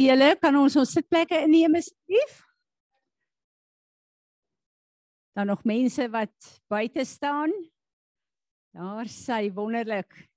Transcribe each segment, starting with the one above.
Julle kan ons ons sitplekke inneem asseblief? Dan nog mense wat buite staan. Daar sy wonderlik.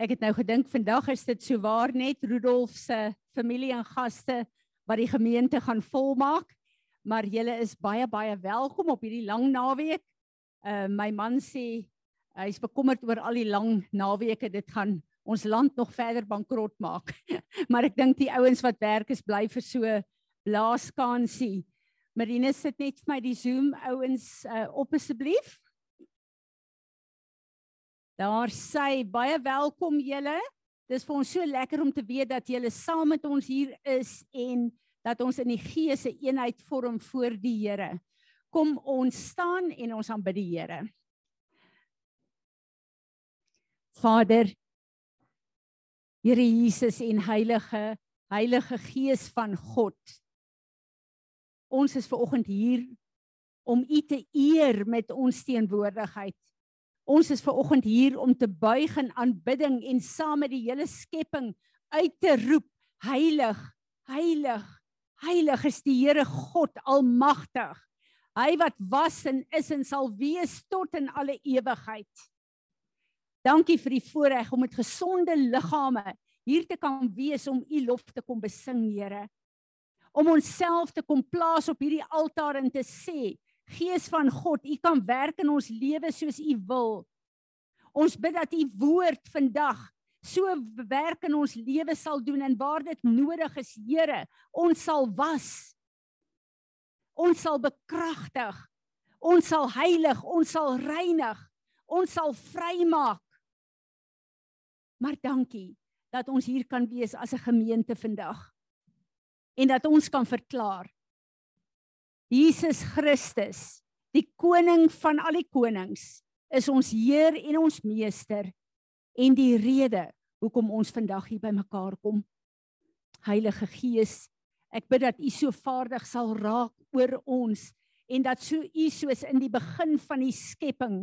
Ek het nou gedink vandag is dit souwaar net Rudolf se familie en gaste wat die gemeente gaan volmaak. Maar julle is baie baie welkom op hierdie lang naweek. Uh my man sê hy's bekommerd oor al die lang naweke dit gaan ons land nog verder bankrot maak. maar ek dink die ouens wat werk is bly vir so blaaskansie. Marine sit net vir my die Zoom ouens uh op asseblief. Daar sê baie welkom julle. Dis vir ons so lekker om te weet dat julle saam met ons hier is en dat ons in die gees 'n eenheid vorm voor die Here. Kom ons staan en ons aanbid die Here. Vader Here Jesus en Heilige Heilige Gees van God. Ons is ver oggend hier om U te eer met ons teenwoordigheid. Ons is ver oggend hier om te buig in aanbidding en saam met die hele skepping uit te roep: Heilig, heilig, heilig is die Here God almagtig. Hy wat was en is en sal wees tot in alle ewigheid. Dankie vir die voorreg om met gesonde liggame hier te kan wees om u lof te kom besing, Here. Om onsself te kom plaas op hierdie altaar en te sê, Gees van God, U kan werk in ons lewe soos U wil. Ons bid dat U woord vandag so werk in ons lewe sal doen en waar dit nodig is, Here, ons sal was. Ons sal bekragtig. Ons sal heilig, ons sal reinig. Ons sal vrymaak. Maar dankie dat ons hier kan wees as 'n gemeente vandag. En dat ons kan verklaar Jesus Christus, die koning van al die konings, is ons Heer en ons meester en die rede hoekom ons vandag hier bymekaar kom. Heilige Gees, ek bid dat U so vaardig sal raak oor ons en dat so U soos in die begin van die skepping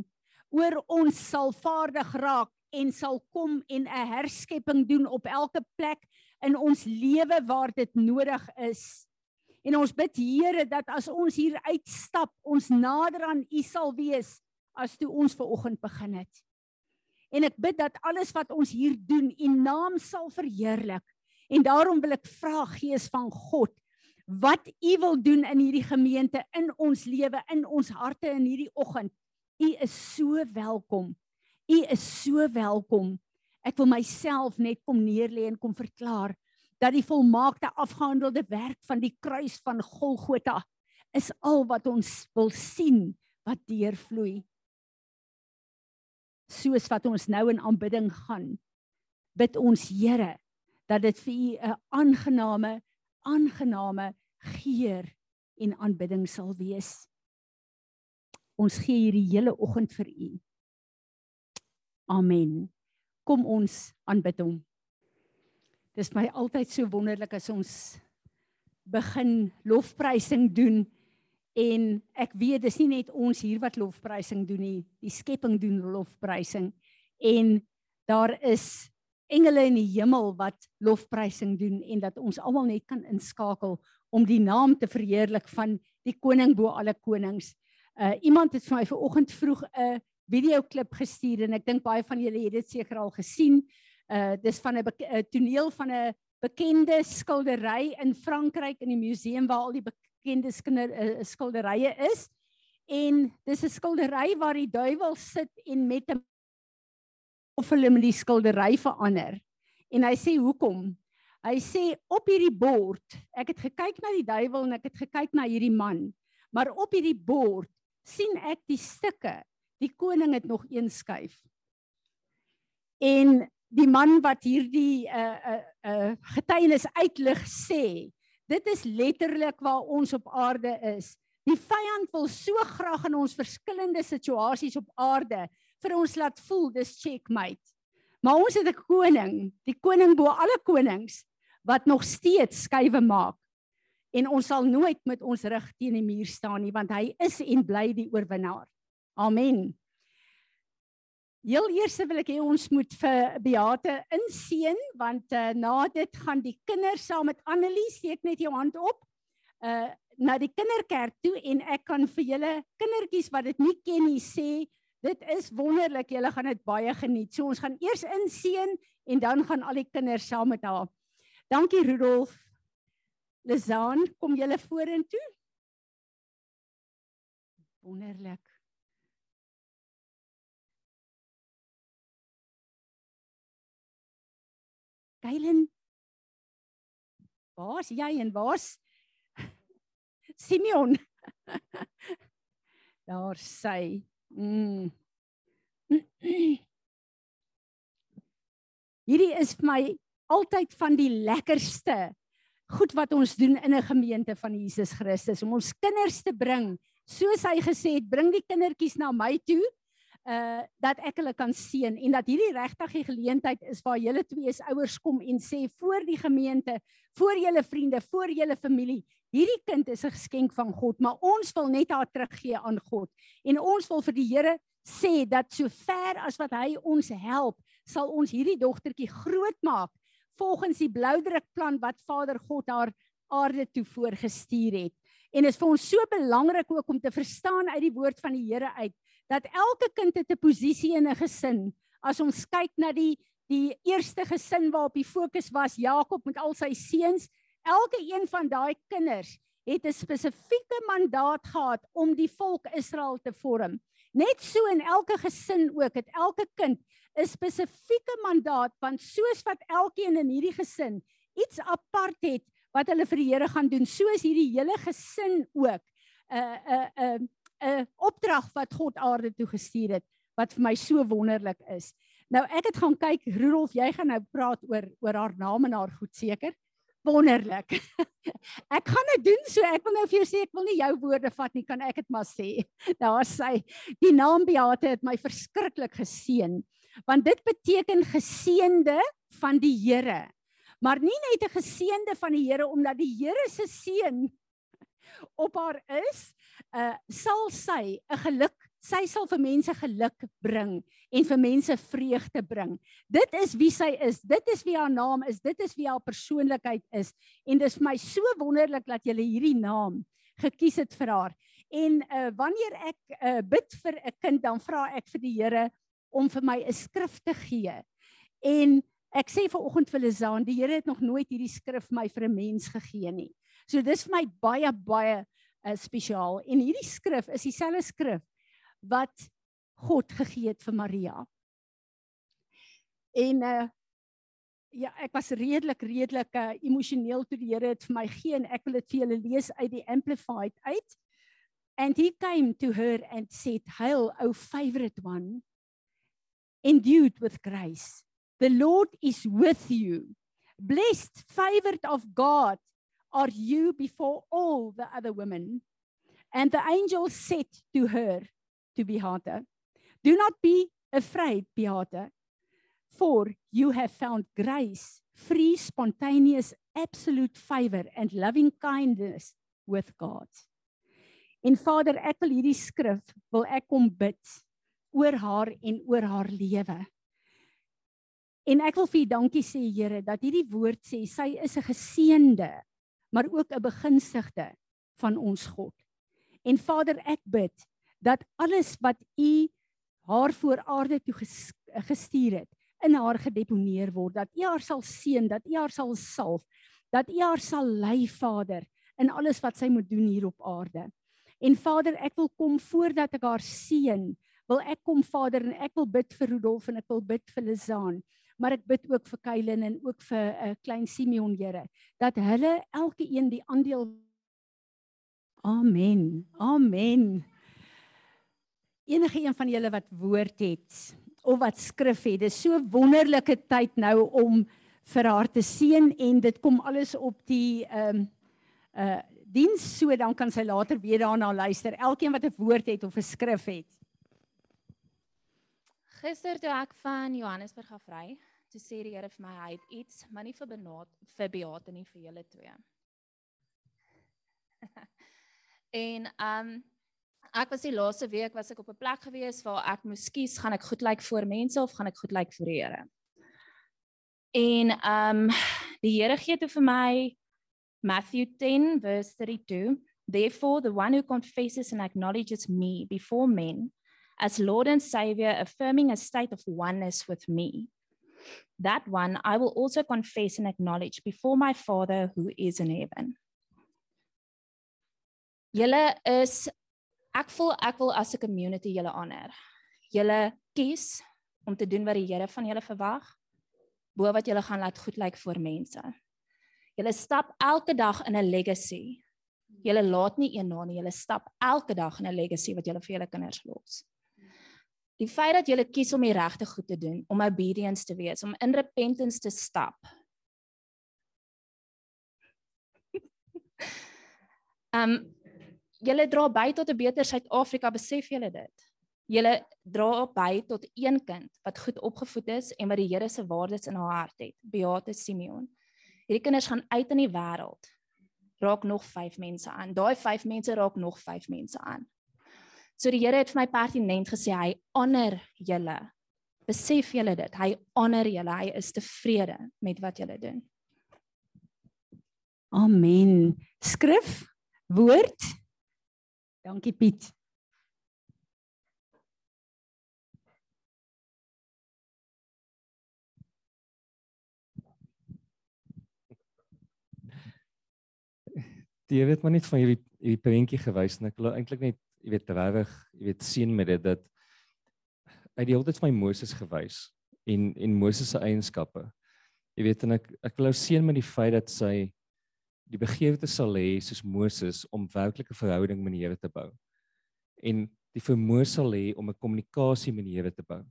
oor ons sal vaardig raak en sal kom en 'n herskepping doen op elke plek in ons lewe waar dit nodig is. En ons bid Here dat as ons hier uitstap, ons nader aan U sal wees as toe ons ver oggend begin het. En ek bid dat alles wat ons hier doen, U naam sal verheerlik. En daarom wil ek vra Gees van God, wat U wil doen in hierdie gemeente, in ons lewe, in ons harte in hierdie oggend. U is so welkom. U is so welkom. Ek wil myself net kom neerlê en kom verklaar dat die volmaakte afgehandelde werk van die kruis van Golgotha is al wat ons wil sien wat deurvloei. Soos wat ons nou in aanbidding gaan, bid ons Here dat dit vir u 'n aangename aangename geur en aanbidding sal wees. Ons gee hierdie hele oggend vir u. Amen. Kom ons aanbid hom. Dis my altyd so wonderlik as ons begin lofprysing doen en ek weet dis nie net ons hier wat lofprysing doen nie, die skepping doen lofprysing en daar is engele in die hemel wat lofprysing doen en dat ons almal net kan inskakel om die naam te verheerlik van die koning bo alle konings. Uh iemand het vir my vanoggend vroeg 'n videoklip gestuur en ek dink baie van julle het dit seker al gesien uh dis van 'n toneel van 'n bekende skildery in Frankryk in die museum waar al die bekende skinder uh, skilderye is. En dis 'n skildery waar die duiwel sit en met 'n of hulle met die skildery verander. En hy sê hoekom? Hy sê op hierdie bord, ek het gekyk na die duiwel en ek het gekyk na hierdie man, maar op hierdie bord sien ek die stukke. Die koning het nog een skuif. En die man wat hierdie uh uh, uh getuienis uitlig sê, dit is letterlik waar ons op aarde is. Die vyand wil so graag in ons verskillende situasies op aarde vir ons laat voel dis checkmate. Maar ons het 'n koning, die koning bo alle konings wat nog steeds skuwe maak. En ons sal nooit met ons rug teen die muur staan nie want hy is en bly die oorwinnaar. Amen. Heel eers wil ek hê ons moet vir Beate inseën want uh, na dit gaan die kinders saam met Annelie steek net jou hand op. Uh na die kinderkerk toe en ek kan vir julle kindertjies wat dit nie ken nie sê dit is wonderlik. Julle gaan dit baie geniet. So ons gaan eers inseën en dan gaan al die kinders saam met haar. Dankie Rudolf. Lizaan, kom julle vorentoe. Wonderlik. Kylen. Waar's jy en waar's Simeon? Daar sy. Mm. Hierdie is vir my altyd van die lekkerste goed wat ons doen in 'n gemeente van Jesus Christus om ons kinders te bring. Soos hy gesê het, bring die kindertjies na my toe uh dat ek hulle kan seën en dat hierdie regtig die geleentheid is waar julle twee as ouers kom en sê voor die gemeente, voor julle vriende, voor julle familie, hierdie kind is 'n geskenk van God, maar ons wil net haar teruggee aan God. En ons wil vir die Here sê dat so ver as wat hy ons help, sal ons hierdie dogtertjie groot maak volgens die bloudrukplan wat Vader God haar aarde toe voorgestuur het. En dit is vir ons so belangrik ook om te verstaan uit die woord van die Here uit dat elke kind het 'n posisie in 'n gesin. As ons kyk na die die eerste gesin waarop die fokus was Jakob met al sy seuns, elke een van daai kinders het 'n spesifieke mandaat gehad om die volk Israel te vorm. Net so in elke gesin ook het elke kind 'n spesifieke mandaat want soos wat elkeen in hierdie gesin iets apart het wat hulle vir die Here gaan doen, soos hierdie hele gesin ook 'n 'n 'n 'n opdrag wat God aarde toe gestuur het wat vir my so wonderlik is. Nou ek het gaan kyk Rudolf, jy gaan nou praat oor oor haar naam en haar goed seker. Wonderlik. ek gaan dit doen so ek wil nou vir jou sê ek wil nie jou woorde vat nie, kan ek dit maar sê. Daar sê die naam Beate het my verskriklik geseën want dit beteken geseënde van die Here. Maar nie net 'n geseënde van die Here omdat die Here se seën op haar is, uh sal sy 'n geluk, sy sal vir mense geluk bring en vir mense vreugde bring. Dit is wie sy is. Dit is wie haar naam is. Dit is wie haar persoonlikheid is. En dis vir my so wonderlik dat jy hierdie naam gekies het vir haar. En uh wanneer ek uh bid vir 'n kind, dan vra ek vir die Here om vir my 'n skrif te gee. En ek sê vir oggend vir Lizaan, die Here het nog nooit hierdie skrif my vir 'n mens gegee nie. So dis vir my baie baie uh, spesiaal en hierdie skrif is dieselfde skrif wat God gegee het vir Maria. En uh ja, ek was redelik redelik uh, emosioneel toe die Here dit vir my gee en ek wil dit vir julle lees uit die amplified uit. And he came to her and said, "Hail, O favorite one, endued with grace. The Lord is with you. Blessed, favored of God, are you before all the other women? And the angel said to her, to Beate, Do not be afraid, Beate, for you have found grace, free, spontaneous, absolute favor and loving kindness with God. En Vader, ek wil hierdie skrif wil ek kom bid oor haar en oor haar lewe. En ek wil vir U dankie sê Here dat hierdie woord sê sy is 'n geseënde maar ook 'n begunstigde van ons God. En Vader, ek bid dat alles wat U haar voor aarde toe gestuur het, in haar gedeponeer word, dat U haar sal seën, dat U haar sal salf, dat U haar sal lei, Vader, in alles wat sy moet doen hier op aarde. En Vader, ek wil kom voordat ek haar seën, wil ek kom Vader en ek wil bid vir Rudolf en ek wil bid vir Lizaan maar ek bid ook vir Kylen en ook vir 'n uh, eh, klein Simeon Here dat hulle elke een die aandeel Amen. Amen. Enige een van julle wat woord het of wat skrif het, dis so wonderlike tyd nou om vir haar te seën en dit kom alles op die ehm um, uh diens so dan kan sy later weer daarna luister. Elkeen wat 'n woord het of 'n skrif het. Gister toe ek van Johannesburg af ry, toe sê die Here vir my hy het iets, maar nie vir Benaat vir Beate nie vir julle twee. en um, ek was die laaste week was ek op 'n plek gewees waar ek moes kies, gaan ek goed lyk like voor mense of gaan ek goed lyk like voor die Here? En um, die Here gee toe vir my Matthew 10 verse 32 Therefore the one who confesses and acknowledges me before men as Lord and Savior affirming a state of oneness with me that one I will also confess and acknowledge before my Father who is in heaven Julle is ek voel ek wil as 'n community julle honor. Julle kies om te doen wat die Here van julle verwag bo wat julle gaan laat goed lyk vir mense. Julle stap elke dag in 'n legacy. Julle laat nie een na nie, julle stap elke dag in 'n legacy wat julle vir julle kinders los. Die feit dat julle kies om die regte goed te doen, om obedience te wees, om in repentance te stap. Um julle dra by tot 'n beter Suid-Afrika, besef julle dit? Julle dra by tot een kind wat goed opgevoed is en wat die Here se waardes in haar hart het, Beate Simeon. Hierdie kinders gaan uit in die wêreld. Raak nog 5 mense aan. Daai 5 mense raak nog 5 mense aan. So die Here het vir my pertinent gesê hy honor julle. Besef julle dit? Hy honor julle. Hy is tevrede met wat julle doen. Amen. Skrif, woord Dankie Piet. Jy weet maar net van hierdie hierdie prentjie gewys en ek wil eintlik net jy weet regtig jy weet sien met dit dat uit die hele tyd vir my Moses gewys en en Moses se eienskappe. Jy weet en ek ek wil nou sien met die feit dat sy die begeerte sal hê soos Moses om werklike verhouding met die Here te bou. En die vermoë sal hê om 'n kommunikasie met die Here te bou.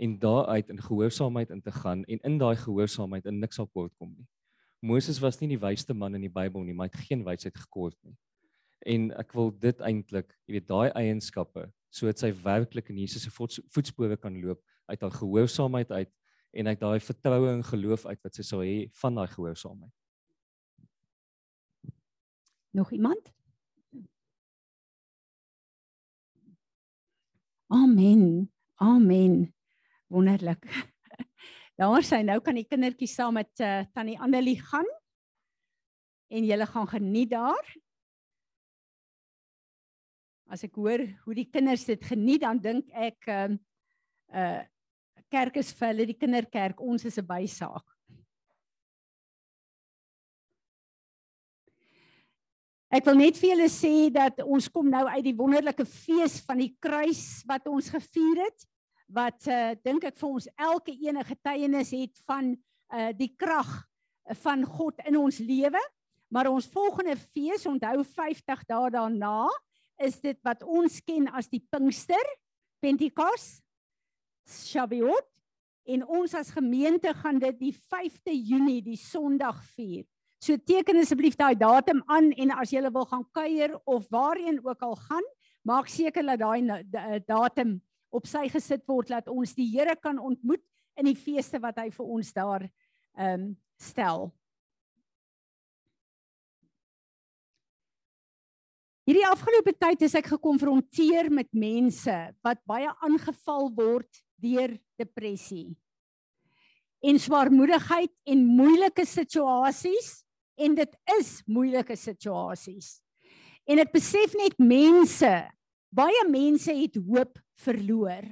En daaruit in gehoorsaamheid in te gaan en in daai gehoorsaamheid in niks sal kort kom nie. Moses was nie die wysste man in die Bybel nie, maar hy het geen wysheid gekort nie. En ek wil dit eintlik, jy weet, daai eienskappe sodat sy werklik in Jesus se voetspore kan loop uit haar gehoorsaamheid uit en uit daai vertroue en geloof uit wat sy sou hê van daai gehoorsaamheid. Nog iemand? Amen. Amen. Wonderlik. Daar sy nou kan die kindertjies saam met uh, tannie Annelie gaan en julle gaan geniet daar. As ek hoor hoe die kinders dit geniet, dan dink ek ehm uh, uh kerk is vir hulle die kinderkerk, ons is 'n bysaak. Ek wil net vir julle sê dat ons kom nou uit die wonderlike fees van die kruis wat ons gevier het wat uh dink ek vir ons elke ene getuienis het van uh die krag van God in ons lewe. Maar ons volgende fees, onthou 50 dae daarna, is dit wat ons ken as die Pinkster, Pentekos, Shavuot en ons as gemeente gaan dit die 5de Junie, die Sondag vier. So teken asseblief daai datum aan en as jy wil gaan kuier of waarheen ook al gaan, maak seker dat daai datum op sy gesit word dat ons die Here kan ontmoet in die feeste wat hy vir ons daar ehm um, stel. Hierdie afgelope tyd is ek gekonfronteer met mense wat baie aangeval word deur depressie en swaarmoedigheid en moeilike situasies en dit is moeilike situasies. En ek besef net mense, baie mense het hoop verloor.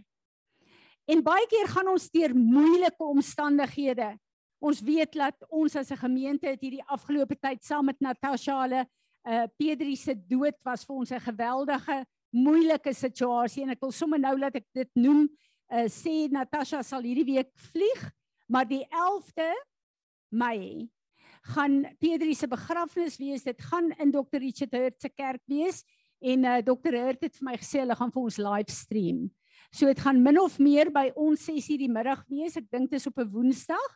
En baie keer gaan ons deur moeilike omstandighede. Ons weet dat ons as 'n gemeente het hierdie afgelope tyd saam met Natasha hulle uh Pedri se dood was vir ons 'n geweldige moeilike situasie en ek wil sommer nou laat ek dit noem uh sê Natasha sal hierdie week vlieg maar die 11de Mei gaan Pedri se begrafnis wees. Dit gaan in Dr. Richard Hurt se kerk wees en uh, Dr. Hurt het vir my gesê hulle gaan vir ons live stream. So dit gaan min of meer by ons 6:00 die middag wees. Ek dink dit is op 'n Woensdag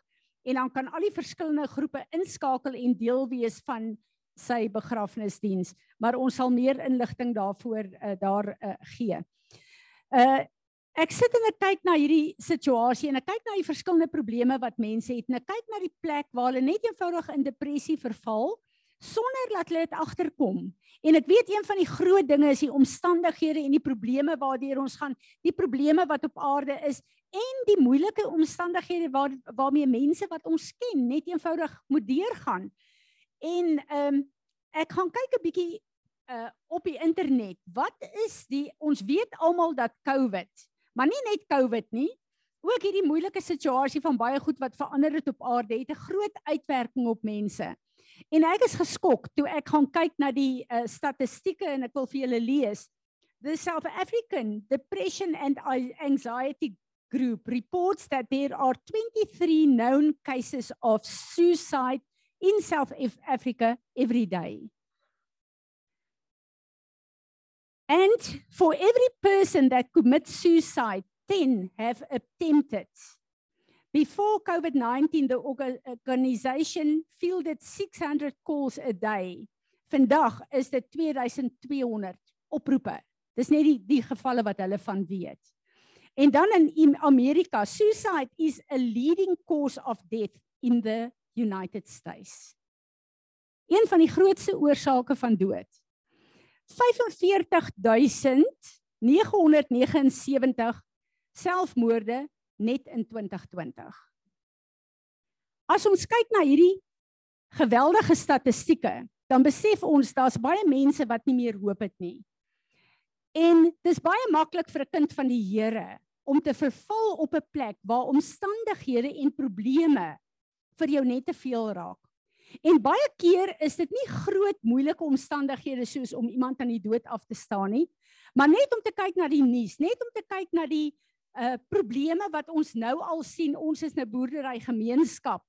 en dan kan al die verskillende groepe inskakel en deel wees van sy begrafnisdiens, maar ons sal meer inligting daarvoor uh, daar uh, gee. Uh ek sit en ek kyk na hierdie situasie en ek kyk na die verskillende probleme wat mense het en ek kyk na die plek waar hulle net eenvoudig in depressie verval sonder dat hulle dit agterkom. En ek weet een van die groot dinge is die omstandighede en die probleme waardeur ons gaan, die probleme wat op aarde is en die moeilike omstandighede waar waarmee mense wat ons ken net eenvoudig moet deurgaan. En ehm um, ek gaan kyk 'n bietjie uh op die internet. Wat is die ons weet almal dat COVID, maar nie net COVID nie, ook hierdie moeilike situasie van baie goed wat verander het op aarde het 'n groot uitwerking op mense. En ek is geskok toe ek gaan kyk na die uh, statistieke en ek wil vir julle lees. The South African Depression and Anxiety Group reports that there are 23 known cases of suicide in South Africa every day. And for every person that commits suicide, 10 have attempted. Before COVID 19, the organization fielded 600 calls a day. Vandag is dit 2200 oproepe. Dis net die die gevalle wat hulle van weet. En dan in Amerika, suicide is a leading cause of death in the United States. Een van die grootste oorsake van dood. 45979 selfmoorde net in 2020. As ons kyk na hierdie geweldige statistieke, dan besef ons daar's baie mense wat nie meer hoop het nie. En dis baie maklik vir 'n kind van die Here om te verval op 'n plek waar omstandighede en probleme vir jou net te veel raak. En baie keer is dit nie groot moeilike omstandighede soos om iemand aan die dood af te staan nie, maar net om te kyk na die nuus, net om te kyk na die uh probleme wat ons nou al sien. Ons is 'n boerdery gemeenskap.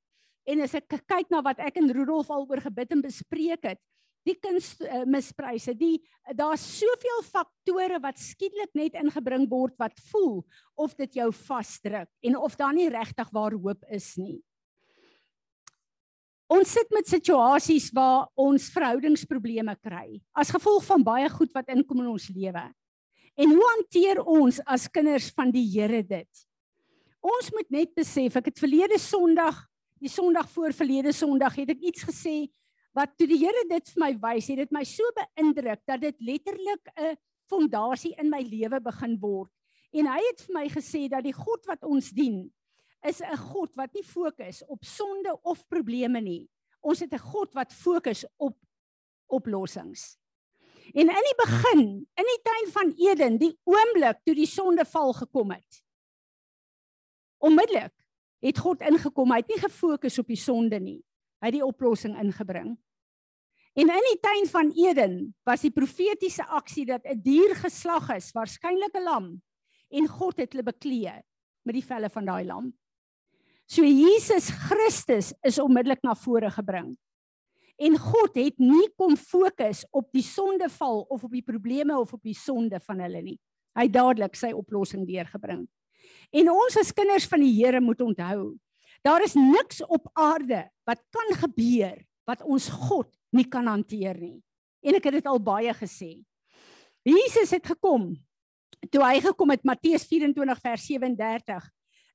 En as ek kyk na wat ek en Rudolf al oor gebid en bespreek het, die kuns uh, die daar's soveel faktore wat skielik net ingebring word wat voel of dit jou vasdruk en of daar nie regtig waar hoop is nie. Ons sit met situasies waar ons verhoudingsprobleme kry as gevolg van baie goed wat inkom in ons lewe. En hoe hanteer ons as kinders van die Here dit? Ons moet net besef, ek het verlede Sondag, die Sondag voor verlede Sondag, het ek iets gesê wat toe die Here dit vir my wys, het dit my so beïndruk dat dit letterlik 'n fondasie in my lewe begin word. En hy het vir my gesê dat die God wat ons dien, is 'n God wat nie fokus op sonde of probleme nie. Ons het 'n God wat fokus op oplossings. En in die begin, in die tuin van Eden, die oomblik toe die sondeval gekom het. Onmiddellik het God ingekom. Hy het nie gefokus op die sonde nie. Hy het die oplossing ingebring. En in die tuin van Eden was die profetiese aksie dat 'n dier geslag is, waarskynlik 'n lam, en God het hulle beklee met die velle van daai lam. So Jesus Christus is onmiddellik na vore gebring. En God het nie kom fokus op die sondeval of op die probleme of op die sonde van hulle nie. Hy het dadelik sy oplossing deurgebring. En ons as kinders van die Here moet onthou, daar is niks op aarde wat kan gebeur wat ons God nie kan hanteer nie. En ek het dit al baie gesê. Jesus het gekom. Toe hy gekom het Matteus 24 vers 37.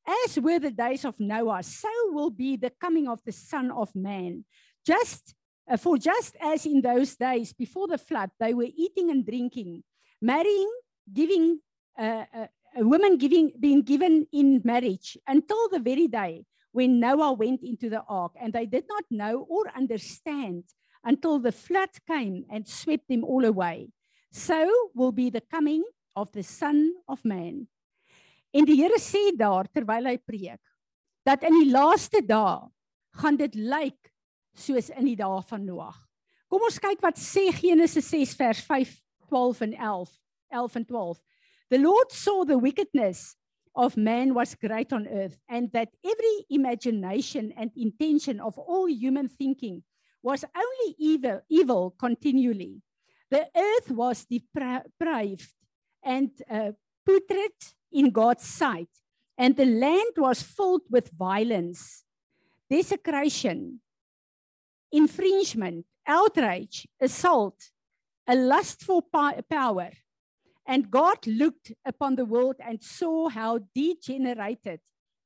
As were the days of Noah, so will be the coming of the son of man. Just Uh, for just as in those days before the flood, they were eating and drinking, marrying, giving, uh, uh, a woman giving, being given in marriage until the very day when Noah went into the ark, and they did not know or understand until the flood came and swept them all away. So will be the coming of the Son of Man. En die Here sê daar terwyl hy preek dat in die laaste dae gaan dit lyk soos in die dae van Noag. Kom ons kyk wat sê Genesis 6 vers 5, 12 en 11, 11 en 12. The Lord saw the wickedness of man was great on earth and that every imagination and intention of all human thinking was only evil evil continually. The earth was depraved and uh, putrid in God's sight and the land was filled with violence, desecration, infringement, outrage, assault, a lust for power, And God looked upon the world and saw how degenerated,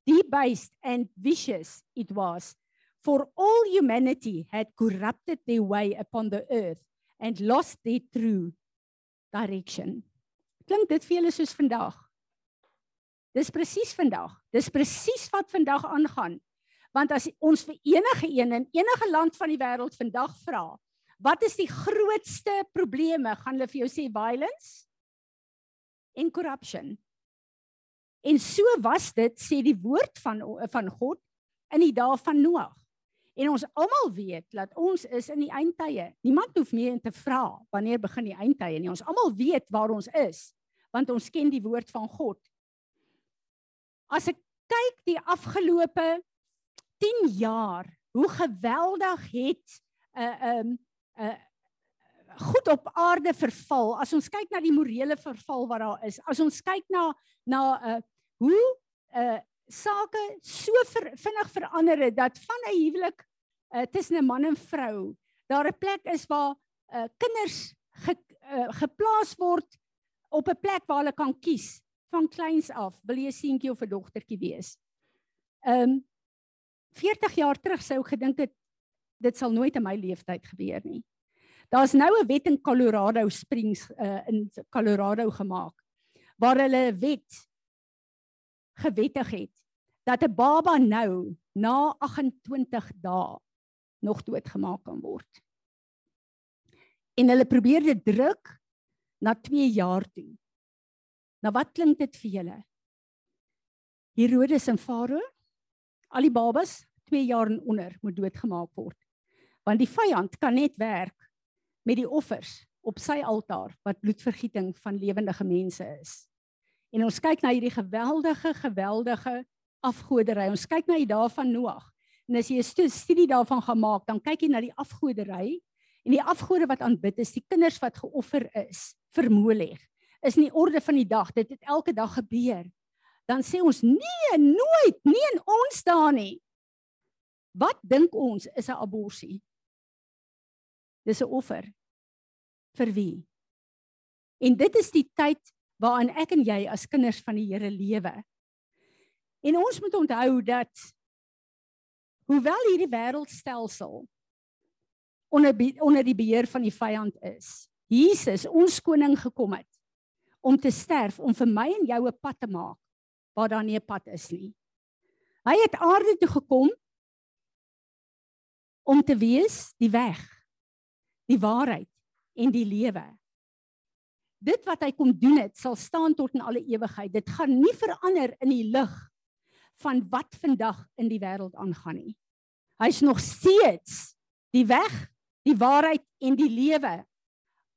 debased, and vicious it was. For all humanity had corrupted their way upon the earth and lost their true direction. Klink dit vir julle soos vandag? Dis presies vandag. Dis presies wat vandag aangaan. Want as ons vir enige een in enige land van die wêreld vandag vra, wat is die grootste probleme? Gaan hulle vir jou sê violence en corruption. En so was dit sê die woord van van God in die dae van Noag. En ons almal weet dat ons is in die eindtye. Niemand hoef meer te vra wanneer begin die eindtye nie. Ons almal weet waar ons is want ons ken die woord van God. As ek kyk die afgelope 10 jaar, hoe geweldig het 'n uh, 'n um, 'n uh, goed op aarde verval. As ons kyk na die morele verval wat daar is, as ons kyk na na uh hoe uh sake so ver, vinnig verander het dat van 'n huwelik uh tussen 'n man en vrou daar 'n plek is waar uh kinders ge, uh, geplaas word op 'n plek waar hulle kan kies van kleins af, wil jy seentjie of 'n dogtertjie wees. Um 40 jaar terug sou ek gedink het dit sal nooit in my lewenstyd gebeur nie. Daar's nou 'n wet in Colorado Springs uh, in Colorado gemaak waar hulle 'n wet gewettig het dat 'n baba nou na 28 dae nog doodgemaak kan word. En hulle probeer dit druk na 2 jaar toe. Nou wat klink dit vir julle? Herodes en Farao, al die babas 2 jaar en onder moet doodgemaak word. Want die vyand kan net werk met die offers op sy altaar wat bloedvergieting van lewendige mense is. En ons kyk na hierdie geweldige geweldige afgodery. Ons kyk na die dae van Noag. En as jy 'n studie daarvan gaan maak, dan kyk jy na die afgodery en die afgode wat aanbid is, die kinders wat geoffer is vir Molech. Is nie orde van die dag. Dit het elke dag gebeur. Dan sê ons nee, nooit, nie in ons daar nie. Wat dink ons is 'n abortus? Dis 'n offer. Vir wie? En dit is die tyd waarin ek en jy as kinders van die Here lewe. En ons moet onthou dat hoewel hierdie wêreldstelsel onder onder die beheer van die vyand is, Jesus, ons koning gekom het om te sterf om vir my en jou 'n pad te maak waar daar nie 'n pad is nie. Hy het aarde toe gekom om te wees die weg die waarheid en die lewe. Dit wat hy kom doen het, sal staan tot in alle ewigheid. Dit gaan nie verander in die lig van wat vandag in die wêreld aangaan nie. Hy's nog steeds die weg, die waarheid en die lewe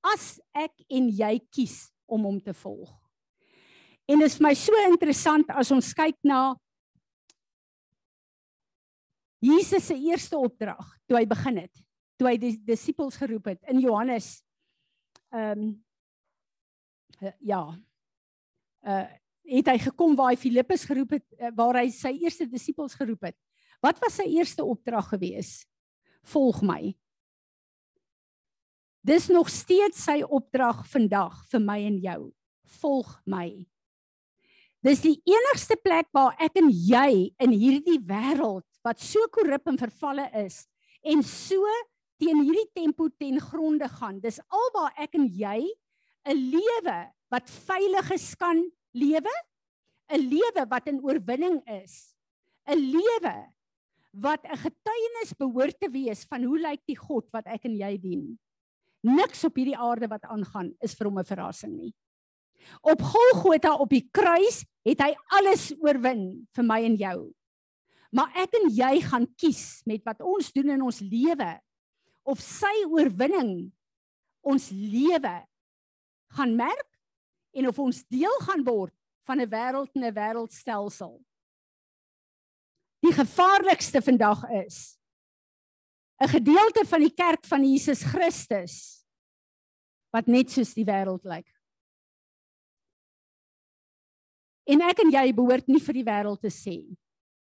as ek en jy kies om hom te volg. En dit is my so interessant as ons kyk na Jesus se eerste opdrag toe hy begin het toe hy die disippels geroep het in Johannes ehm ja. Uh het hy gekom waar hy Filippus geroep het uh, waar hy sy eerste disippels geroep het. Wat was sy eerste opdrag gewees? Volg my. Dis nog steeds sy opdrag vandag vir my en jou. Volg my. Dis die enigste plek waar ek en jy in hierdie wêreld wat so korrup en vervalle is en so teen hierdie tempo ten gronde gaan. Dis alwaar ek en jy 'n lewe wat veilig is kan lewe, 'n lewe wat in oorwinning is, 'n lewe wat 'n getuienis behoort te wees van hoe lyk die God wat ek en jy dien. Niks op hierdie aarde wat aangaan is vir hom 'n verrassing nie. Op Golgotha op die kruis het hy alles oorwin vir my en jou. Maar ek en jy gaan kies met wat ons doen in ons lewe of sy oorwinning ons lewe gaan merk en of ons deel gaan word van 'n wêreld en 'n wêreldstelsel. Die gevaarlikste vandag is 'n gedeelte van die kerk van Jesus Christus wat net soos die wêreld lyk. En ek en jy behoort nie vir die wêreld te sê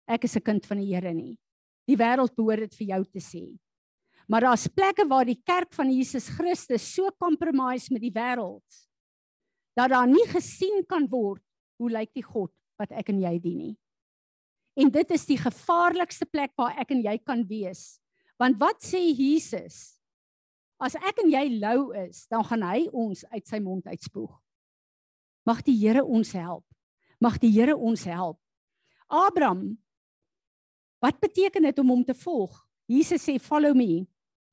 ek is 'n kind van die Here nie. Die wêreld behoort dit vir jou te sê. Maar daar's plekke waar die kerk van Jesus Christus so compromise met die wêreld dat daar nie gesien kan word hoe lyk die God wat ek en jy dien nie. En dit is die gevaarlikste plek waar ek en jy kan wees. Want wat sê Jesus? As ek en jy lou is, dan gaan hy ons uit sy mond uitspoeg. Mag die Here ons help. Mag die Here ons help. Abraham Wat beteken dit om hom te volg? Jesus sê follow me.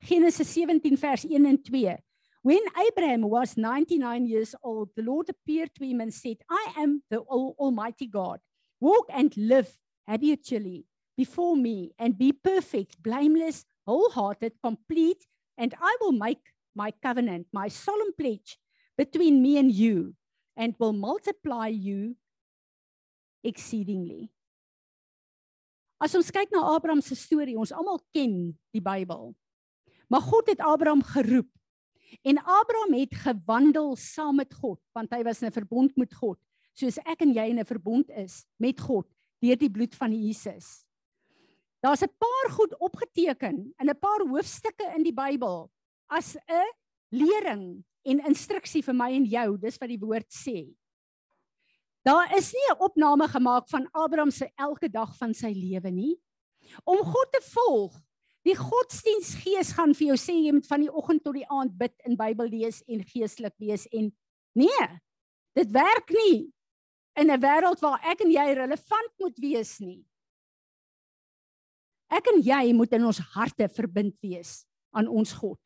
Genesis 17 vers 1 en 2. When Abraham was 99 years old, the Lord appeared to him and said, I am the Almighty God. Walk and live habitually before me and be perfect, blameless, wholehearted, complete, and I will make my covenant, my solemn pledge between me and you, and will multiply you exceedingly. As ons kyk na Abraham se storie, ons almal ken die Bybel. Maar God het Abraham geroep. En Abraham het gewandel saam met God, want hy was in 'n verbond met God, soos ek en jy in 'n verbond is met God deur die bloed van Jesus. Daar's 'n paar goed opgeteken in 'n paar hoofstukke in die Bybel as 'n lering en instruksie vir my en jou, dis wat die woord sê. Daar is nie 'n opname gemaak van Abraham se elke dag van sy lewe nie. Om God te volg, die godsdiensgees gaan vir jou sê jy moet van die oggend tot die aand bid en Bybel lees en geestelik wees en nee, dit werk nie in 'n wêreld waar ek en jy relevant moet wees nie. Ek en jy moet in ons harte verbind wees aan ons God.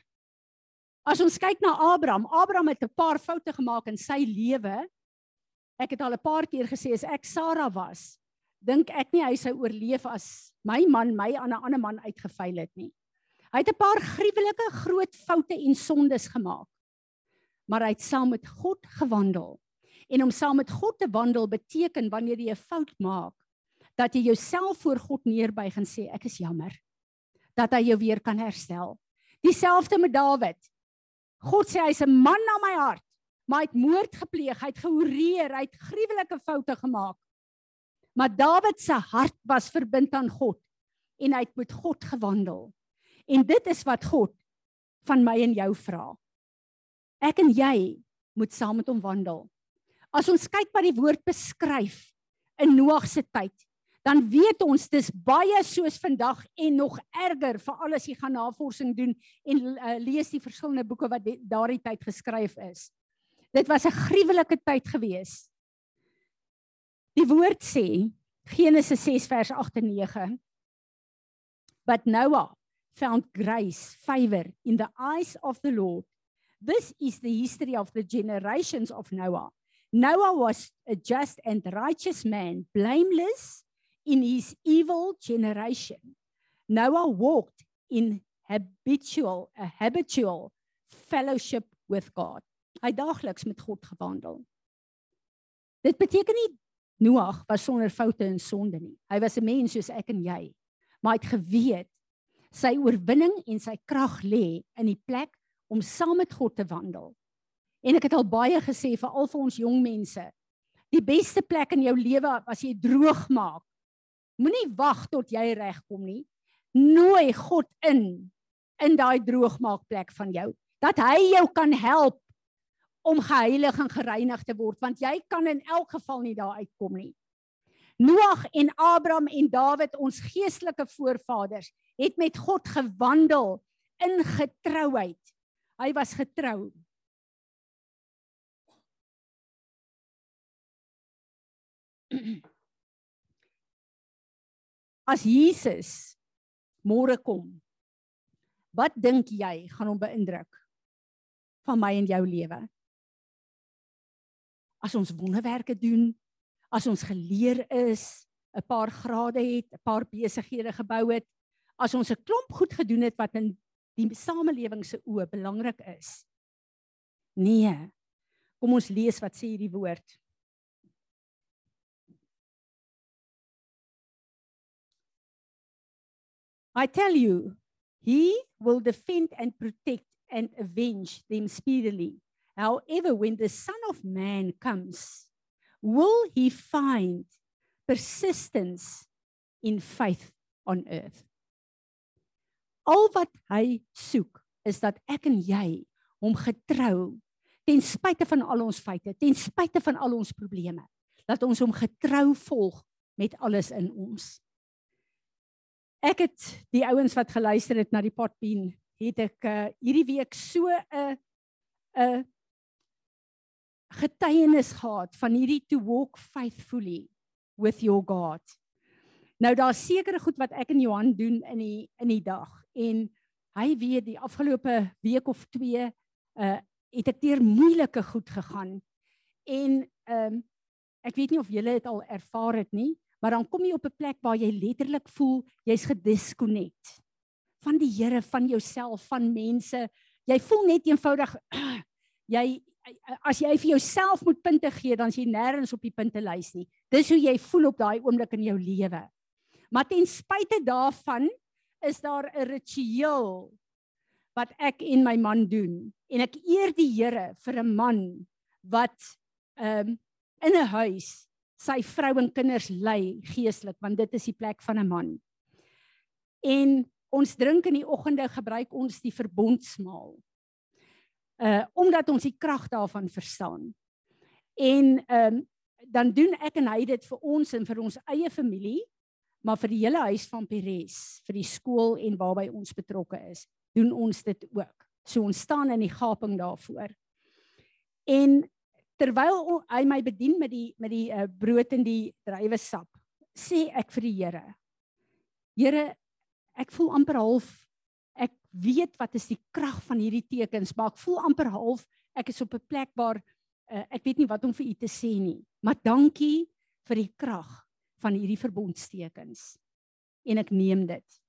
As ons kyk na Abraham, Abraham het 'n paar foute gemaak in sy lewe Ek het al 'n paar keer gesê as ek Sarah was, dink ek nie hy sou oorleef as my man my aan 'n ander man uitgeveil het nie. Hy het 'n paar gruwelike groot foute en sondes gemaak. Maar hy het saam met God gewandel. En om saam met God te wandel beteken wanneer jy 'n fout maak, dat jy jouself voor God neerbuig en sê ek is jammer. Dat hy jou weer kan herstel. Dieselfde met Dawid. God sê hy's 'n man na my hart maar hy het moord gepleeg, hy het gehoreer, hy het gruwelike foute gemaak. Maar Dawid se hart was verbind aan God en hy het met God gewandel. En dit is wat God van my en jou vra. Ek en jy moet saam met hom wandel. As ons kyk wat die woord beskryf in Noag se tyd, dan weet ons dis baie soos vandag en nog erger vir alles jy gaan navorsing doen en uh, lees die verskillende boeke wat daardie tyd geskryf is. Dit was 'n gruwelike tyd gewees. Die woord sê Genesis 6 vers 8 en 9 But Noah found grace favor in the eyes of the Lord. This is the history of the generations of Noah. Noah was a just and righteous man, blameless in his evil generation. Noah walked in habitual a habitual fellowship with God hy daagliks met God gewandel. Dit beteken nie Noag was sonder foute en sonde nie. Hy was 'n mens soos ek en jy. Maar hy het geweet sy oorwinning en sy krag lê in die plek om saam met God te wandel. En ek het al baie gesê vir al vir ons jong mense, die beste plek in jou lewe as jy droog maak. Moenie wag tot jy regkom nie. Nooi God in in daai droogmaakplek van jou dat hy jou kan help om geheilig en gereinig te word want jy kan in elk geval nie daar uitkom nie. Noag en Abraham en Dawid ons geestelike voorvaders het met God gewandel in getrouheid. Hy was getrou. As Jesus môre kom, wat dink jy gaan hom beïndruk van my en jou lewe? As ons wonderwerke doen, as ons geleer is, 'n paar grade het, 'n paar besighede gebou het, as ons 'n klomp goed gedoen het wat in die samelewing se oë belangrik is. Nee. Kom ons lees wat sê hierdie woord. I tell you, he will defend and protect and avenge them speedily. However, when the Son of Man comes, will he find persistence in faith on earth? Al wat hy soek is dat ek en jy hom getrou ten spyte van al ons feite, ten spyte van al ons probleme, dat ons hom getrou volg met alles in ons. Ek het die ouens wat geluister het na die potpien, het ek uh, hierdie week so 'n 'n getuienis gehad van hierdie to walk faithfully with your God. Nou daar's sekere goed wat ek en Johan doen in die in die dag en hy weet die afgelope week of 2 uh het ek deur moeilike goed gegaan. En ehm um, ek weet nie of julle dit al ervaar het nie, maar dan kom jy op 'n plek waar jy letterlik voel jy's gedisconnect van die Here, van jouself, van mense. Jy voel net eenvoudig jy as jy vir jouself moet punte gee, dan is jy nêrens op die puntelys nie. Dis hoe jy voel op daai oomblik in jou lewe. Maar ten spyte daarvan is daar 'n ritueel wat ek en my man doen en ek eer die Here vir 'n man wat ehm um, in 'n huis sy vrou en kinders lei geestelik want dit is die plek van 'n man. En ons drink in die oggende gebruik ons die verbondsmaal. Uh omdat ons die krag daarvan verstaan. En ehm um, dan doen ek en hy dit vir ons en vir ons eie familie, maar vir die hele huis van Peres, vir die skool en waarby ons betrokke is, doen ons dit ook. So ons staan in die gaping daarvoor. En terwyl hy my bedien met die met die uh, brood en die druiwesap, sê ek vir die Here: Here, ek voel amper half weet wat is die krag van hierdie tekens, maar ek voel amper half ek is op 'n plek waar uh, ek weet nie wat om vir u te sê nie. Maar dankie vir die krag van hierdie verbondstekens. En ek neem dit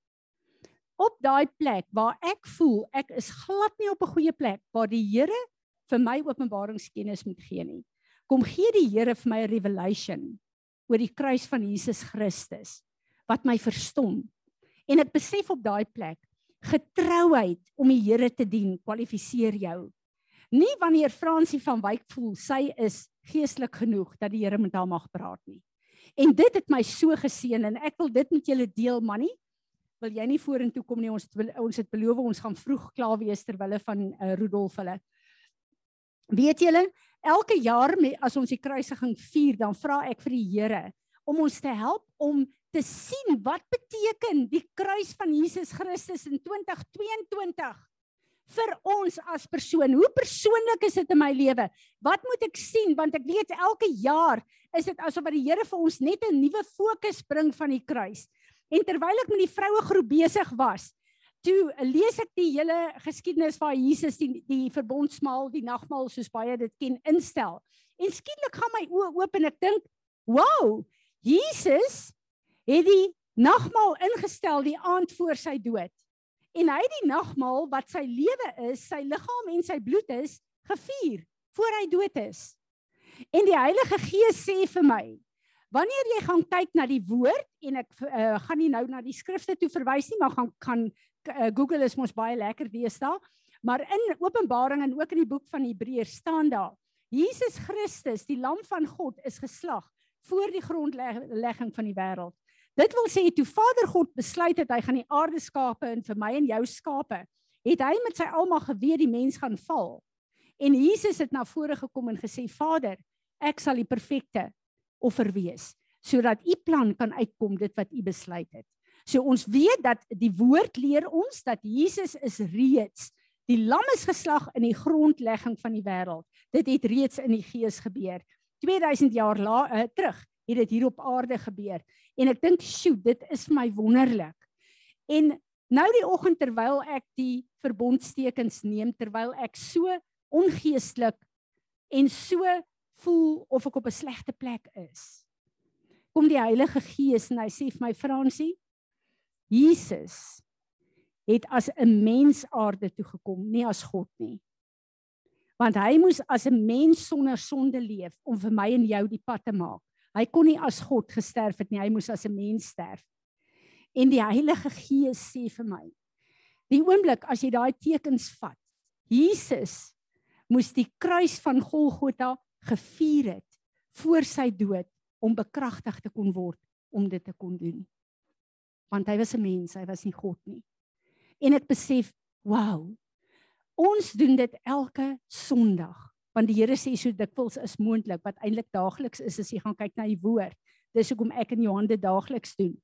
op daai plek waar ek voel ek is glad nie op 'n goeie plek waar die Here vir my openbaringskennis moet gee nie. Kom gee die Here vir my 'n revelation oor die kruis van Jesus Christus wat my verstom. En ek besef op daai plek getrouheid om die Here te dien kwalifiseer jou. Nie wanneer Fransie van Wyk voel sy is geestelik genoeg dat die Here met haar mag praat nie. En dit het my so geseën en ek wil dit met julle deel, manie wil jy nie vorentoe kom nie ons ons het beloof ons gaan vroeg klaar wees ter wille van uh, Rudolf hulle weet julle elke jaar as ons die kruisiging vier dan vra ek vir die Here om ons te help om te sien wat beteken die kruis van Jesus Christus in 2022 vir ons as persoon. Hoe persoonlik is dit in my lewe? Wat moet ek sien want ek weet elke jaar is dit asof die Here vir ons net 'n nuwe fokus bring van die kruis. En terwyl ek met die vroue groep besig was, toe lees ek die hele geskiedenis van Jesus die die verbondsmaal, die nagmaal soos baie dit ken instel. En skielik gaan my oë oop en ek dink, "Wow, Jesus het die nagmaal ingestel die aand voor sy dood. En hy het die nagmaal wat sy lewe is, sy liggaam en sy bloed is, gevier voor hy dood is. En die Heilige Gees sê vir my, Wanneer jy gaan kyk na die woord en ek uh, gaan nie nou na die skrifte toe verwys nie, maar gaan kan uh, Google is mos baie lekker deesdae. Maar in Openbaring en ook in die boek van Hebreërs staan daar: Jesus Christus, die lam van God, is geslag voor die grondlegging van die wêreld. Dit wil sê toe Vader God besluit het hy gaan die aarde skape en vir my en jou skape, het hy met sy almag geweet die mens gaan val. En Jesus het na vore gekom en gesê: "Vader, ek sal die perfekte offer wees sodat u plan kan uitkom dit wat u besluit het. So ons weet dat die woord leer ons dat Jesus is reeds die lam is geslag in die grondlegging van die wêreld. Dit het reeds in die gees gebeur. 2000 jaar la, uh, terug het dit hier op aarde gebeur. En ek dink, "Sjoe, dit is vir my wonderlik." En nou die oggend terwyl ek die verbondstekens neem, terwyl ek so ongeestelik en so voel of ek op 'n slegte plek is. Kom die Heilige Gees en hy sê vir my Fransie, Jesus het as 'n mens aarde toe gekom, nie as God nie. Want hy moes as 'n mens sonder sonde leef om vir my en jou die pad te maak. Hy kon nie as God gesterf het nie, hy moes as 'n mens sterf. En die Heilige Gees sê vir my, die oomblik as jy daai tekens vat, Jesus moes die kruis van Golgotha gevier het voor sy dood om bekragtig te kon word om dit te kon doen. Want hy was 'n mens, hy was nie God nie. En ek besef, wow. Ons doen dit elke Sondag. Want die Here sê so dikwels is moontlik wat eintlik daagliks is as jy gaan kyk na die woord. Dis hoekom ek en Johan dit daagliks doen.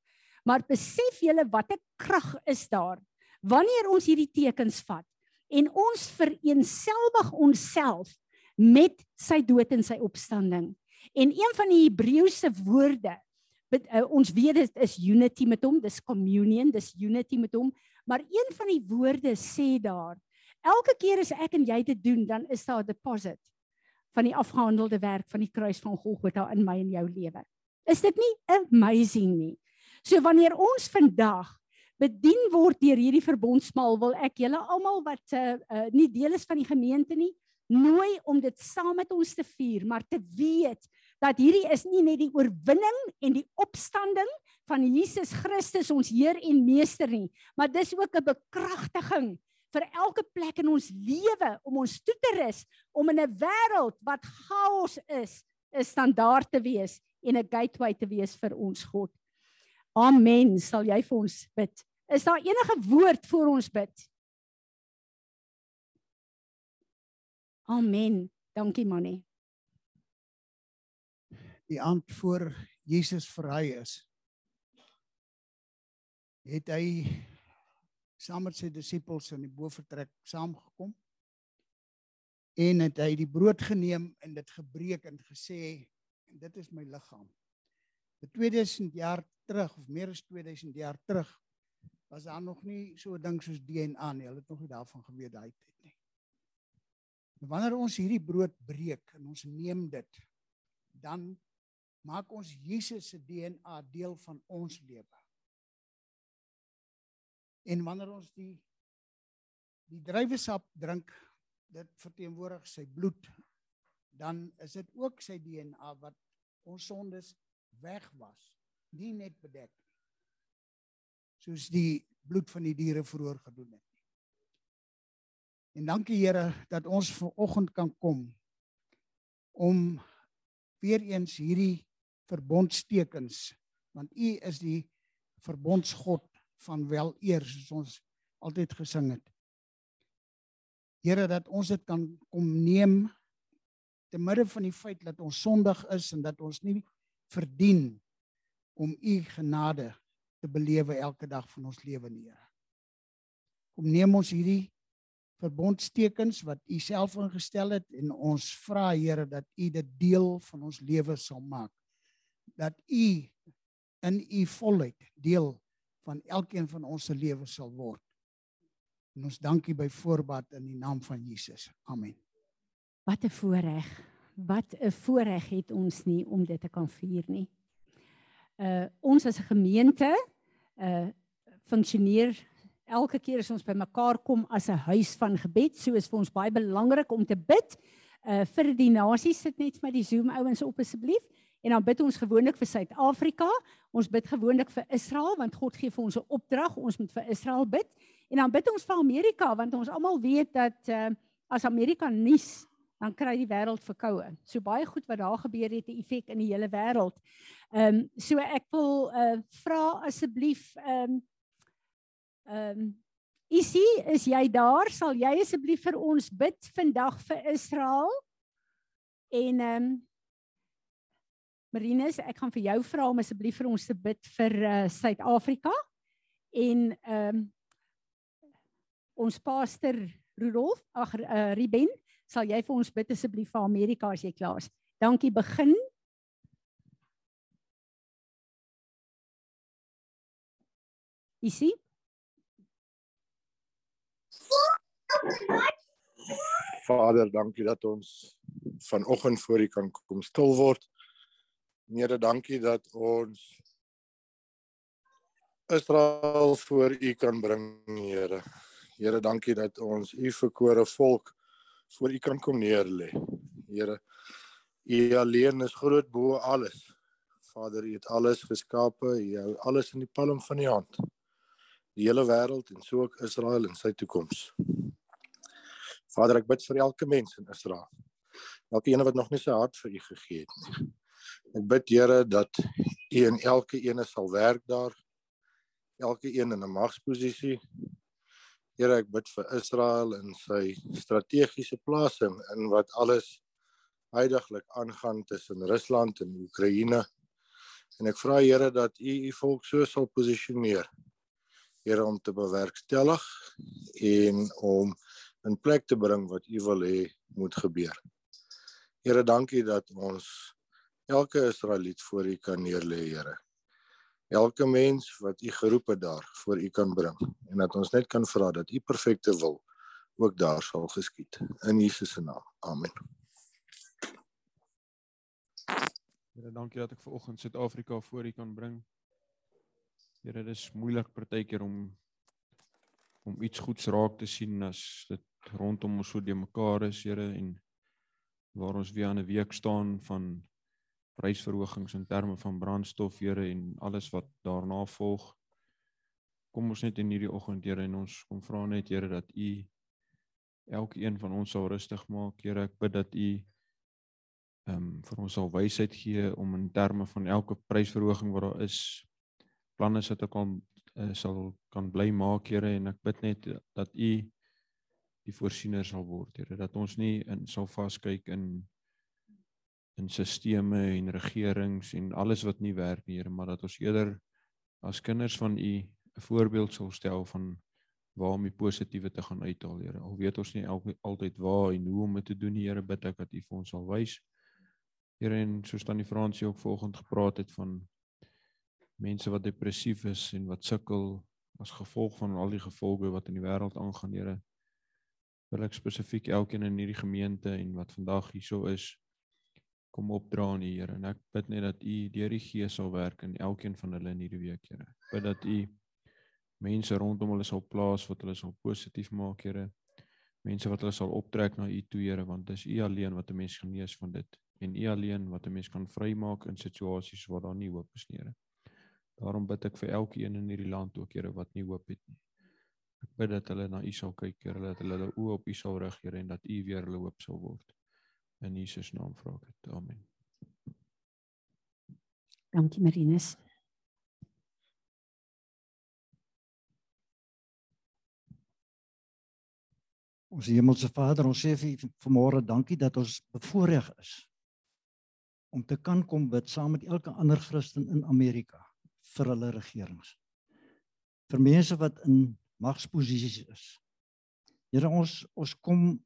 Maar besef julle watter krag is daar wanneer ons hierdie tekens vat en ons vereenselwig onsself met sy dood en sy opstanding. En een van die Hebreëse woorde But, uh, ons weet dit is unity met hom, dis communion, dis unity met hom, maar een van die woorde sê daar, elke keer as ek en jy dit doen, dan is daar 'n deposit van die afgehandelde werk van die kruis van Golgotha in my en jou lewe. Is dit nie amazing nie? So wanneer ons vandag bedien word deur hierdie verbondsmaal, wil ek julle almal wat uh, uh, nie deel is van die gemeente nie, nooi om dit saam met ons te vier, maar te weet dat hierdie is nie net die oorwinning en die opstanding van Jesus Christus ons Heer en Meester nie, maar dis ook 'n bekragtiging vir elke plek in ons lewe om ons toe te rus om in 'n wêreld wat chaos is, 'n standaard te wees en 'n gateway te wees vir ons God. Amen. Sal jy vir ons bid? Is daar enige woord vir ons bid? Amen. Dankie Mannie die aand voor Jesus verraai is het hy saam met sy disippels in die bofortrek saamgekom en het hy die brood geneem en dit gebreek en gesê en dit is my liggaam. Vir 2000 jaar terug of meer as 2000 jaar terug was daar nog nie so 'n ding soos DNA nie. Hulle het nog nie daarvan geweet daai tyd nie. Wanneer ons hierdie brood breek en ons neem dit, dan maak ons Jesus se DNA deel van ons lewe. En wanneer ons die die druiwesap drink, dit verteenwoordig sy bloed, dan is dit ook sy DNA wat ons sondes wegwas, nie net bedek nie. Soos die bloed van die diere vroeër gedoen het. En dankie Here dat ons vanoggend kan kom om weer eens hierdie verbondstekens want u is die verbondsgod van wel eer soos ons altyd gesing het. Here dat ons dit kan kom neem te midde van die feit dat ons sondig is en dat ons nie verdien om u genade te belewe elke dag van ons lewe nie, Here. Kom neem ons hierdie verbondstekens wat u self ingestel het en ons vra Here dat u dit deel van ons lewe sal maak dat u in u volheid deel van elkeen van ons se lewe sal word. En ons dankie by voorbaat in die naam van Jesus. Amen. Wat 'n voorreg. Wat 'n voorreg het ons nie om dit te kan vier nie. Uh ons as 'n gemeente uh funksioneer elke keer as ons bymekaar kom as 'n huis van gebed, so is vir ons baie belangrik om te bid. Uh vir die nasies sit net vir my die Zoom ouens op asseblief. En dan bid ons gewoonlik vir Suid-Afrika. Ons bid gewoonlik vir Israel want God gee vir ons 'n opdrag, ons moet vir Israel bid. En dan bid ons vir Amerika want ons almal weet dat uh, as Amerika nuus dan kry die wêreld verkoue. So baie goed wat daar gebeur het 'n effek in die hele wêreld. Ehm um, so ek wil uh, vra asseblief ehm um, ehm um, Isie, is jy daar? Sal jy asseblief vir ons bid vandag vir Israel? En ehm um, Marinus, ek gaan vir jou vra om asseblief vir ons te bid vir uh, Suid-Afrika en ehm um, ons pastor Rudolf, ag uh, Ruben, sal jy vir ons bid asseblief vir Amerika as jy klaar is. Dankie, begin. Isie? Vader, dankie dat ons vanoggend voor U kan kom stil word. Here, dankie dat ons Israel voor U kan bring, Here. Here, dankie dat ons U verkore volk voor U kan kom neerlê. Here, U alleen is groot bo alles. Vader, U het alles geskape, U hou alles in die palm van U hand. Die hele wêreld en so ook Israel en sy toekoms. Vader, ek bid vir elke mens in Israel. Elke een wat nog nie sy hart vir U gegee het nie. Ek bid Here dat U in elke ene sal werk daar. Elke een in 'n magsposisie. Here, ek bid vir Israel en sy strategiese plasing in wat alles heidaglik aangaan tussen Rusland en Oekraïne. En ek vra Here dat U U volk so sal posisioneer. Here om te bewerkstellig en om in plek te bring wat U wil hê moet gebeur. Here, dankie dat ons elke Israeliet voor U kan neerlê, Here. Elke mens wat U geroep het daar voor U kan bring en dat ons net kan vra dat U perfekte wil ook daar sal geskied in Jesus se naam. Amen. Here, dankie dat ek ver oggend Suid-Afrika voor U kan bring. Here, dit is moeilik partykeer om om iets goeds raak te sien as dit rondom ons so de mekaar is, Here, en waar ons weer aan 'n week staan van prysverhogings in terme van brandstof, Here, en alles wat daarna volg. Kom ons net in hierdie oggend, Here, en ons kom vra net, Here, dat U elkeen van ons sal rustig maak, Here. Ek bid dat U ehm um, vir ons sal wysheid gee om in terme van elke prysverhoging wat daar is, planne sit ek al uh, sal kan bly maak, Here, en ek bid net dat U die voorsiener sal word, Here, dat ons nie in sal vaskyk in in sisteme en regerings en alles wat nie werk nie, Here, maar dat ons eerder as kinders van U 'n voorbeeld sal stel van waar om die positiewe te gaan uithaal, Here. Al weet ons nie elke altyd waar en hoe om dit te doen, Here, bid ek dat U vir ons sal wys. Here, en soos dan die Fransie ook vanoggend gepraat het van mense wat depressief is en wat sukkel as gevolg van al die gevolge wat in die wêreld aangaan, Here. Wil ek spesifiek elkeen in hierdie gemeente en wat vandag hierso is kom opdra aan die Here en ek bid net dat U deur die Gees sal werk in elkeen van hulle in hierdie week, Here. Bid dat U mense rondom hulle sal plaas wat hulle sal positief maak, Here. Mense wat hulle sal optrek na U toe, Here, want dis U alleen wat 'n mens genees van dit en U alleen wat 'n mens kan vrymaak in situasies waar daar nie hoop is nie, Here. Daarom bid ek vir elkeen in hierdie land ook, Here, wat nie hoop het nie. Ek bid dat hulle na U sal kyk, Here, dat hulle hulle oë op U sal rig, Here, en dat U weer hulle hoop sal word. In Jesus naam vra ek dit. Amen. Dankie Marinus. Ons hemelse Vader, ons sê vir vanmôre dankie dat ons bevoorreg is om te kan kom bid saam met elke ander Christen in Amerika vir hulle regerings. Vir mense wat in magsposisies is. Here ons ons kom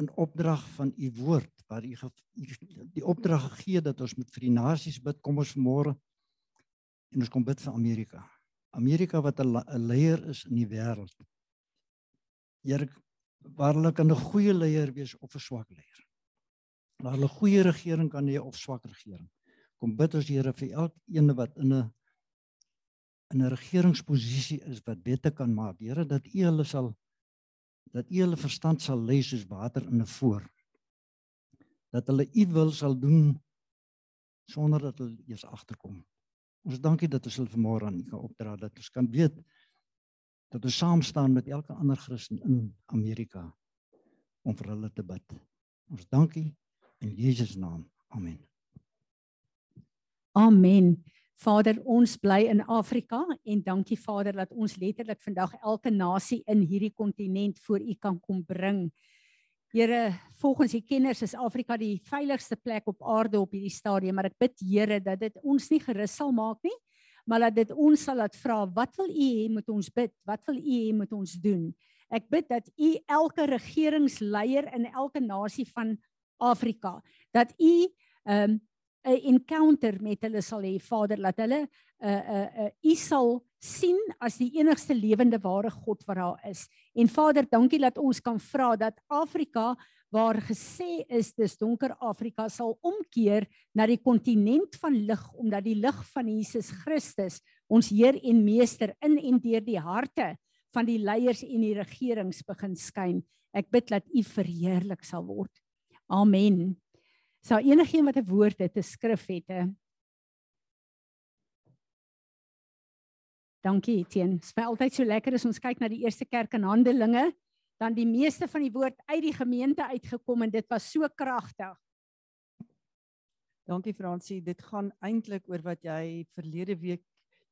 in opdrag van u woord waar u die opdrag gegee dat ons moet vir die nasies bid. Kom ons vanmôre en ons kom bid vir Amerika. Amerika wat 'n leier is in die wêreld. Here waar hulle kan 'n goeie leier wees of 'n swak leier. Waar hulle goeie regering kan hê of swak regering. Kom bid ons Here vir elkeen wat in 'n in 'n regeringsposisie is wat beter kan maak. Here dat U hulle sal dat U hulle verstand sal lê soos water in 'n voor. Dat hulle U wil sal doen sonder dat hulle eers agterkom. Ons dankie dat ons hulle vanmôre aan U kan opdra dat ons kan weet dat ons saam staan met elke ander Christen in Amerika om vir hulle te bid. Ons dankie in Jesus naam. Amen. Amen. Vader, ons bly in Afrika en dankie Vader dat ons letterlik vandag elke nasie in hierdie kontinent voor U kan kom bring. Here, volgens die kenners is Afrika die veiligste plek op aarde op hierdie stadium, maar ek bid Here dat dit ons nie gerus sal maak nie, maar dat dit ons sal laat vra wat wil u hê moet ons bid wat wil u hê moet ons doen ek bid dat u elke regeringsleier in elke nasie van Afrika dat u 'n um, 'n encounter met hulle sal hê Vader laat hulle 'n uh, 'n uh, uh, u sal sien as die enigste lewende ware God wat daar is en Vader dankie dat ons kan vra dat Afrika waar gesê is dis donker Afrika sal omkeer na die kontinent van lig omdat die lig van Jesus Christus ons Heer en Meester in en deur die harte van die leiers en die regerings begin skyn. Ek bid dat U verheerlik sal word. Amen. Sou enigiemand wat 'n woord het, 'n skrif het, 'n Dankie Etienne. Dit is altyd so lekker as ons kyk na die eerste kerk in Handelinge dan die meeste van die woord uit die gemeente uitgekom en dit was so kragtig. Dankie Fransie, dit gaan eintlik oor wat jy verlede week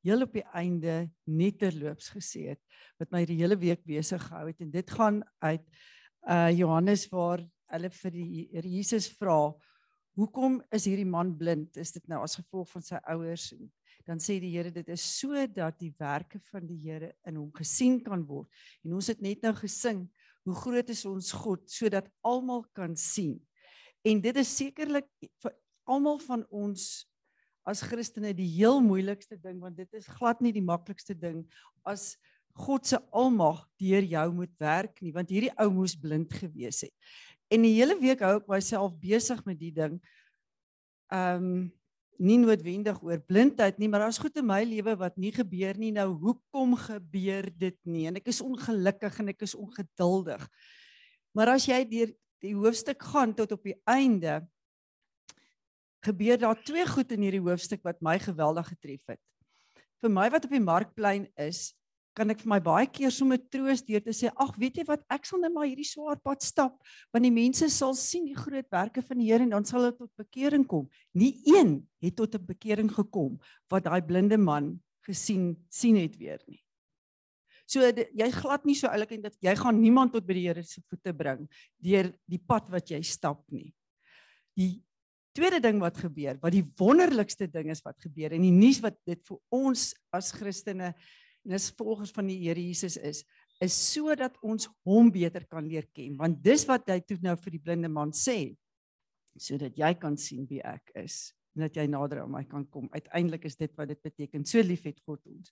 heel op die einde net terloops gesê het wat my die hele week besig gehou het en dit gaan uit uh Johannes waar hulle vir die Here Jesus vra hoekom is hierdie man blind? Is dit nou as gevolg van sy ouers? Dan sê die Here dit is sodat die werke van die Here in hom gesien kan word. En ons het net nou gesing hoe groot is ons God sodat almal kan sien. En dit is sekerlik vir almal van ons as Christene die heel moeilikste ding want dit is glad nie die maklikste ding as God se almag deur jou moet werk nie want hierdie ou moes blind gewees het. En die hele week hou ek myself besig met die ding. Um nie noodwendig oor blindheid nie, maar daar's goed in my lewe wat nie gebeur nie. Nou hoekom gebeur dit nie? En ek is ongelukkig en ek is ongeduldig. Maar as jy deur die hoofstuk gaan tot op die einde, gebeur daar twee goed in hierdie hoofstuk wat my geweldig getref het. Vir my wat op die markplein is, kan ek vir my baie keer sommer troos deur te sê, ag, weet jy wat, ek sal net maar hierdie swaar pad stap, want die mense sal sien die groot werke van die Here en dan sal hulle tot bekering kom. Nie een het tot 'n bekering gekom wat daai blinde man gesien sien het weer nie. So jy glad nie so oulik en dat jy gaan niemand tot by die Here se voete bring deur die pad wat jy stap nie. Die tweede ding wat gebeur, wat die wonderlikste ding is wat gebeur en die nuus wat dit vir ons as Christene en as volgers van die Here Jesus is, is sodat ons hom beter kan leer ken. Want dis wat hy toe nou vir die blinde man sê, sodat jy kan sien wie ek is en dat jy nader aan my kan kom. Uiteindelik is dit wat dit beteken. So lief het God ons.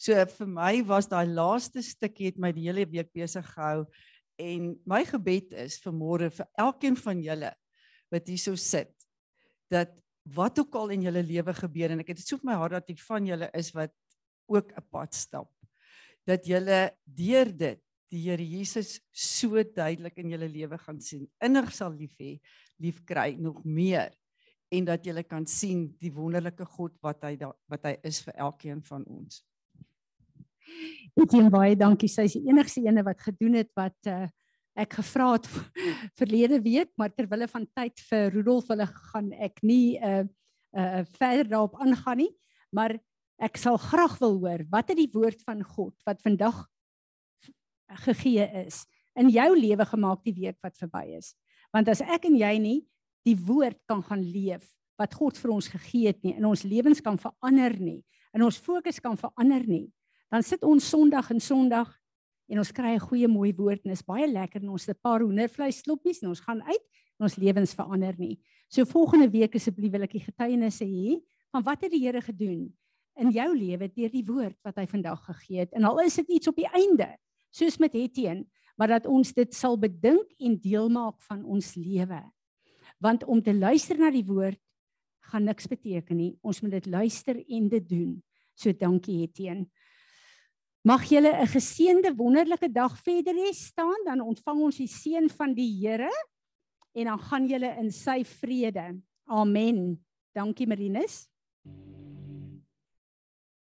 So vir my was daai laaste stukkie het my die hele week besig gehou en my gebed is vir môre vir elkeen van julle wat hierso sit dat wat ook al in julle lewe gebeur en ek het dit so op my hart dat ek van julle is wat ook 'n pad stap dat julle deur dit die Here Jesus so duidelik in julle lewe gaan sien innig sal lief hê lief kry nog meer en dat julle kan sien die wonderlike God wat hy da, wat hy is vir elkeen van ons. Etienne baie dankie. Sy is die enigste ene wat gedoen het wat uh, ek gevra het verlede week, maar ter wille van tyd vir Rudolf hulle gaan ek nie uh uh verder daarop aangaan nie, maar ek sal graag wil hoor wat het die woord van God wat vandag gegee is in jou lewe gemaak die week wat verby is. Want as ek en jy nie die woord kan gaan leef wat God vir ons gegee het nie, in ons lewens kan verander nie, in ons fokus kan verander nie, dan sit ons Sondag en Sondag en ons kry 'n goeie mooi woord en is baie lekker en ons het 'n paar hoendervleis sloppies en ons gaan uit en ons lewens verander nie. So volgende week asseblief wil ek die getuienisse hê van wat het die Here gedoen in jou lewe deur die woord wat hy vandag gegee het. En al is dit iets op die einde, soos met Hetien, maar dat ons dit sal bedink en deel maak van ons lewe. Want om te luister na die woord gaan niks beteken nie. Ons moet dit luister en dit doen. So dankie Hetien. Mag julle 'n geseënde wonderlike dag verder hê staan dan ontvang ons die seën van die Here en dan gaan julle in sy vrede. Amen. Dankie Marinus.